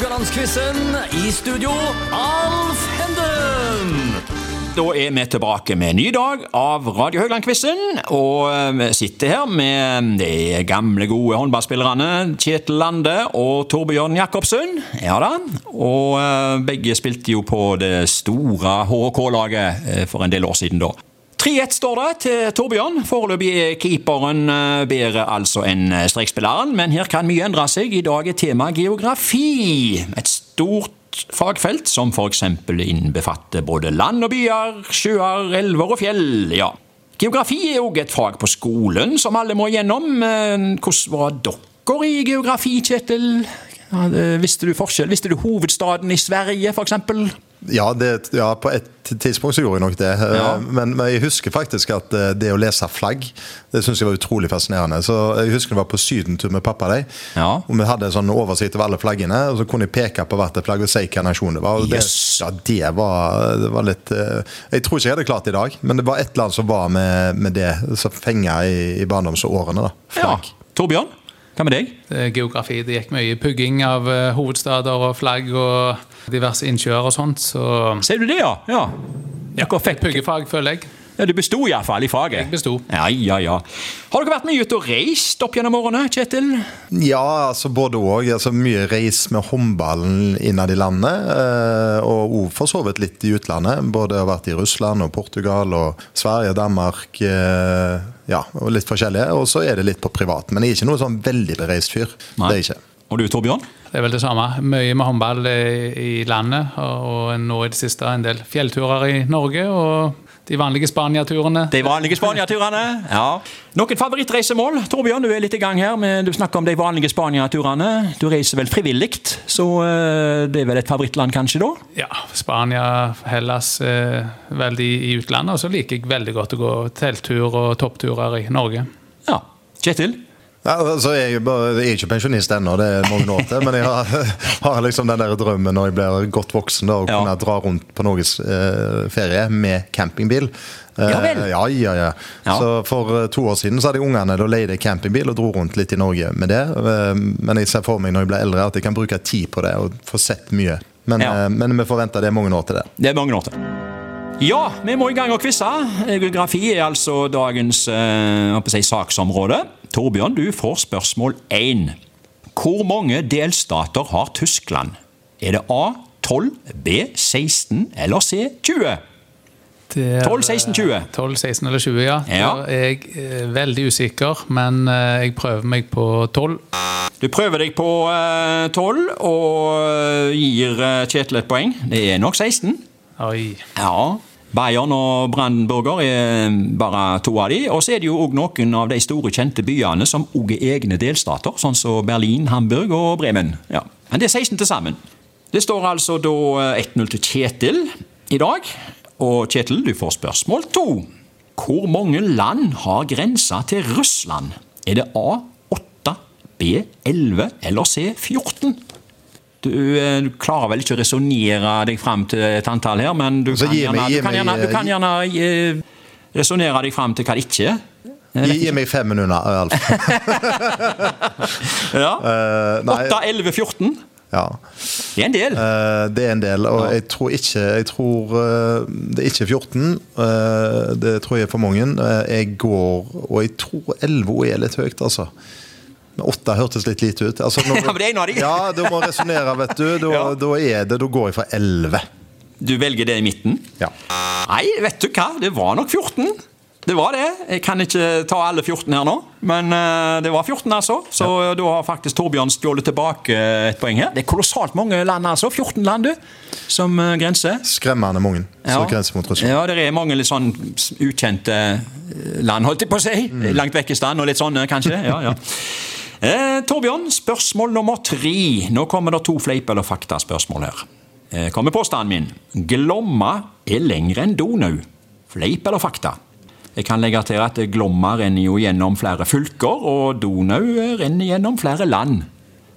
Haugalandsquizen. I studio, Alf Henden. Da er vi tilbake med en ny dag av Radio Haugland-quizen. Og eh, vi sitter her med de gamle, gode håndballspillerne Kjetil Lande og Torbjørn Jacobsen. Ja da. Og eh, begge spilte jo på det store HK-laget eh, for en del år siden, da. 3-1 står det til Torbjørn. Foreløpig er keeperen eh, bedre altså enn eh, strekspilleren, men her kan mye endre seg. I dag er tema geografi. Et stort fagfelt som f.eks. innbefatter både land og byer, sjøer, elver og fjell. ja. Geografi er òg et fag på skolen som alle må gjennom. Hvordan var dere i geografi, Kjetil? Visste du forskjell? Visste du hovedstaden i Sverige, f.eks.? Ja, det, ja, på et tidspunkt så gjorde jeg nok det. Eh, Ja. Men, men jeg husker faktisk at eh, det å lese flagg, det synes jeg var utrolig fascinerende. Så Jeg husker det var på sydentur med pappa. Deg, Ja. og Vi hadde en sånn oversikt over alle flaggene, og så kunne jeg peke på hvert flagg og si hvilken nasjon det var. Og det, Yes. ja, det var, det var litt eh, Jeg tror ikke jeg hadde klart det i dag, men det var et eller annet som var med, med det som fenga i, i barndomsårene. da. flagg. Ja. Torbjørn, hva med deg? Geografi. Det gikk mye pugging av eh, hovedstader og flagg og diverse innsjøer og sånt. Så Ser du det, ja? Ja. Dere fikk puggefag, føler jeg. Ja, Du besto iallfall i faget. Jeg besto. Ja, ja, ja. Har dere vært mye ute og reist opp gjennom årene, Kjetil? Ja, altså både òg. Altså mye reis med håndballen innad i landet. eh, Og òg for så vidt litt i utlandet. Både har vært i Russland og Portugal og Sverige, Danmark. eh, Ja, og litt forskjellige. Og så er det litt på privat. Men jeg er ikke noe sånn veldig bereist fyr. Det er jeg ikke. Og du, Torbjørn? Det er vel det samme. Mye med håndball eh, i landet, og nå i det siste en del fjellturer i Norge. Og de vanlige Spania-turene. De vanlige Spania-turene. Ja. Noen favorittreisemål? Torbjørn, du er litt i gang her. Men du snakker om de vanlige Spania-turene. Du reiser vel frivillig, så eh, det er vel et favorittland kanskje, da? Ja, Spania, Hellas, eh, veldig i utlandet. Og så liker jeg veldig godt å gå telttur og toppturer i Norge. Ja. Kjetil? Ja, altså, jeg, jeg er ikke pensjonist ennå, det er mange år til. Men jeg har, har liksom den der drømmen når jeg blir godt voksen, da, å Ja. kunne dra rundt på Norges eh, ferie med campingbil. Eh, Ja vel. Ja, ja, ja. Ja. Så For eh, to år siden så hadde jeg ungene da leide campingbil og dro rundt litt i Norge med det. Eh, men jeg ser for meg når jeg blir eldre at jeg kan bruke tid på det og få sett mye. Men, eh, men vi får vente, det er mange år til det. Det er mange år til. Ja, vi må i gang og quize. Geografi er altså dagens eh, si, saksområde. Torbjørn, du får spørsmål én. Hvor mange delstater har Tyskland? Er det A 12, B 16 eller C 20? Det er, 12, 16, 20. eh, 12, 16 eller 20, ja. Ja. Da er jeg eh, veldig usikker, men eh, jeg prøver meg på 12. Du prøver deg på eh, 12 og eh, gir eh, Kjetil et poeng. Det er nok 16. Oi. Ja. Bayern og Brandenburger er bare to av de. Og så er det jo òg noen av de store, kjente byene som òg er egne delstater, sånn som Berlin, Hamburg og Bremen. Ja. Men det er 16 til sammen. Det står altså da eh, 1-0 til Kjetil i dag. Og Kjetil, du får spørsmål to. Hvor mange land har grensa til Russland? Er det A8, B11 eller C14? Du, eh, du klarer vel ikke å resonnere deg fram til et antall her, men du kan gjerne, du kan gjerne, du kan gi- gjerne eh, resonnere deg fram til hva det ikke er. Gi, meg fem minutter, Alf. Ja. Nei, 8, 11, 14. ja. Det er en del. Eh, det er en del, og jeg tror ikke jeg tror, eh, Det er ikke 14. eh, det tror jeg er for mange. Jeg går Og jeg tror 11 er litt høyt, altså. 8 hørtes litt lite ut. Altså, når, Ja, men det er de. ja, du må resonnere, vet du. Da, Ja. da er det Da går jeg for 11. Du velger det i midten. Ja. Nei, vet du hva? Det var nok 14. Det var det. Jeg kan ikke ta alle 14 her nå, men uh, det var 14, altså. Så da har faktisk Torbjørn stjålet tilbake et poeng her. Det er kolossalt mange land, altså. 14 land, du, som uh, grenser. Skremmende mange som Ja. grenser mot Russland. Ja, det er mange litt sånn ukjente eh, land, holdt jeg på å si. Langt vekk i stand, og litt sånne, kanskje. Ja, ja. Eh, Torbjørn, spørsmål nummer tre. Nå kommer det to fleip- eller faktaspørsmål her. Eh, kommer påstanden min. Glomma er lengre enn Donau. Fleip eller fakta? Jeg kan legge til at Glomma renner jo gjennom flere fylker, og Donau renner gjennom flere land.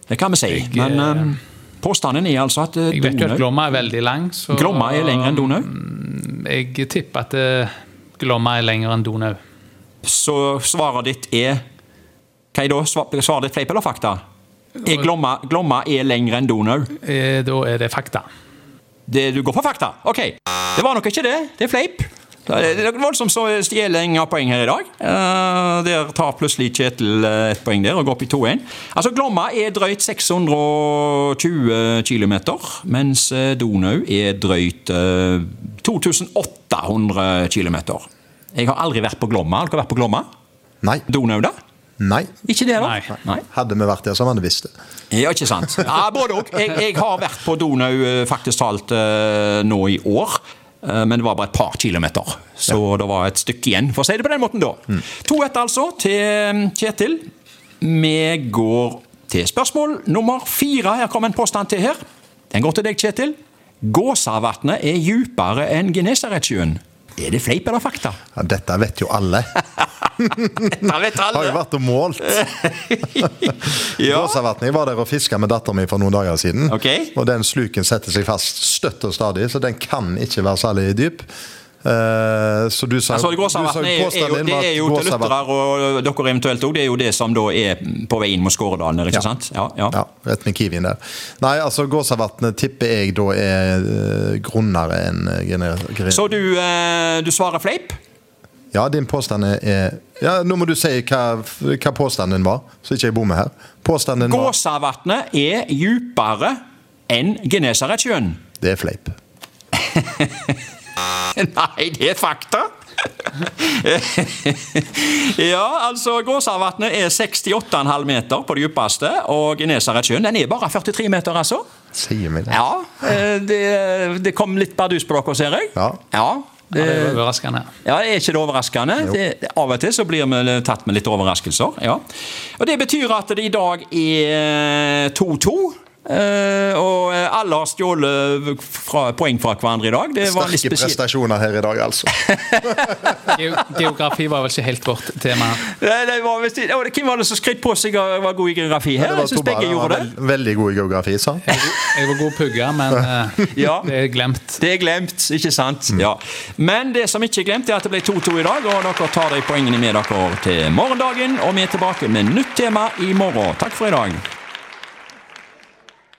Det kan vi si. Jeg, Men eh, eh, påstanden er altså at Donau... Jeg vet jo at Glomma er veldig lang, så Glomma er lengre enn Donau. Jeg tipper at eh, Glomma er lengre enn Donau. Så svaret ditt er Hva er da svaret ditt? Fleip eller fakta? Er Glomma, Glomma er lengre enn Donau? Eh, Da er det fakta. Det, du går for fakta? Ok. Det var nok ikke det. Det er fleip. Det er det er voldsomt så stjeling av poeng her i dag. Eh, der tar plutselig Kjetil ett et poeng der og går opp i 2-1. Altså, Glomma er drøyt 620 km, mens eh, Donau er drøyt eh, 2800 km. Jeg har aldri vært på Glomma. Har dere vært på Glomma? Nei. Donau, da? Nei. Ikke det, da? Nei. Nei. Hadde vi vært der, så hadde vi visst det. Ja, ikke sant? Ja, både òg. Jeg, jeg har vært på Donau eh, faktisk talt eh, nå i år. Eh, Men det var bare et par kilometer, så det var et stykke igjen, for å si det på den måten. da. 2-1 altså til eh, Kjetil. Vi går til spørsmål nummer fire. Her kom en påstand til her. Den går til deg, Kjetil. Gåsavatnet er dypere enn Genesaretsjøen. Er det fleip eller fakta? Ja, dette vet jo alle. Det vet Har jo vært og målt. Ja. Gåsavatnet. Var der og fiska med datteren min for noen dager siden. Okay. Og den sluken setter seg fast støtt og stadig, så den kan ikke være særlig dyp. Eh, så du sa Altså, Gåsavatnet er, er jo, det er jo til lyttere og dere eventuelt òg, det er jo det som da er på vei inn mot Skåredalen ikke Ja. sant? Ja, ja. Ja, rett med Kiwien der. Nei, altså Gåsavatnet tipper jeg da er uh, grunnere enn uh, gener... gener- Så du, eh, du svarer fleip? Ja, din påstand er Ja, Nå må du si hva, hva påstanden din var, så ikke jeg bommer her. Påstanden Gåsavatnet er dypere enn Genesaretsjøen. Det er fleip. Nei, det er fakta. ja, altså Gåsavatnet er 68,5 meter på det dypeste, og Nesaretsjøen den er bare 43 meter, altså. Sier meg det. Ja, eh, det, det kom litt bardus på dere, ser jeg. Ja. ja Det det, er overraskende. ja, er ikke det overraskende? Det, av og til så blir vi tatt med litt overraskelser. ja. Og Det betyr at det i dag er 2-2. Eh, og alle har stjålet fra, poeng fra hverandre i dag. Det var Sterke prestasjoner her i dag, altså. Geografi var vel ikke helt vårt tema. Det, det var Hvem var det som skrøt på seg å var god i geografi her? Det var Jeg syns begge gjorde det. veld, veldig god i geografi, sa han. Jeg var god pugge, men eh, Ja. det er glemt. Det er glemt, ikke sant? Ja. Men det som ikke er glemt, er at det ble 2-2 i dag, og dere tar de poengene med dere til morgendagen. Og vi er tilbake med nytt tema i morgen. Takk for i dag.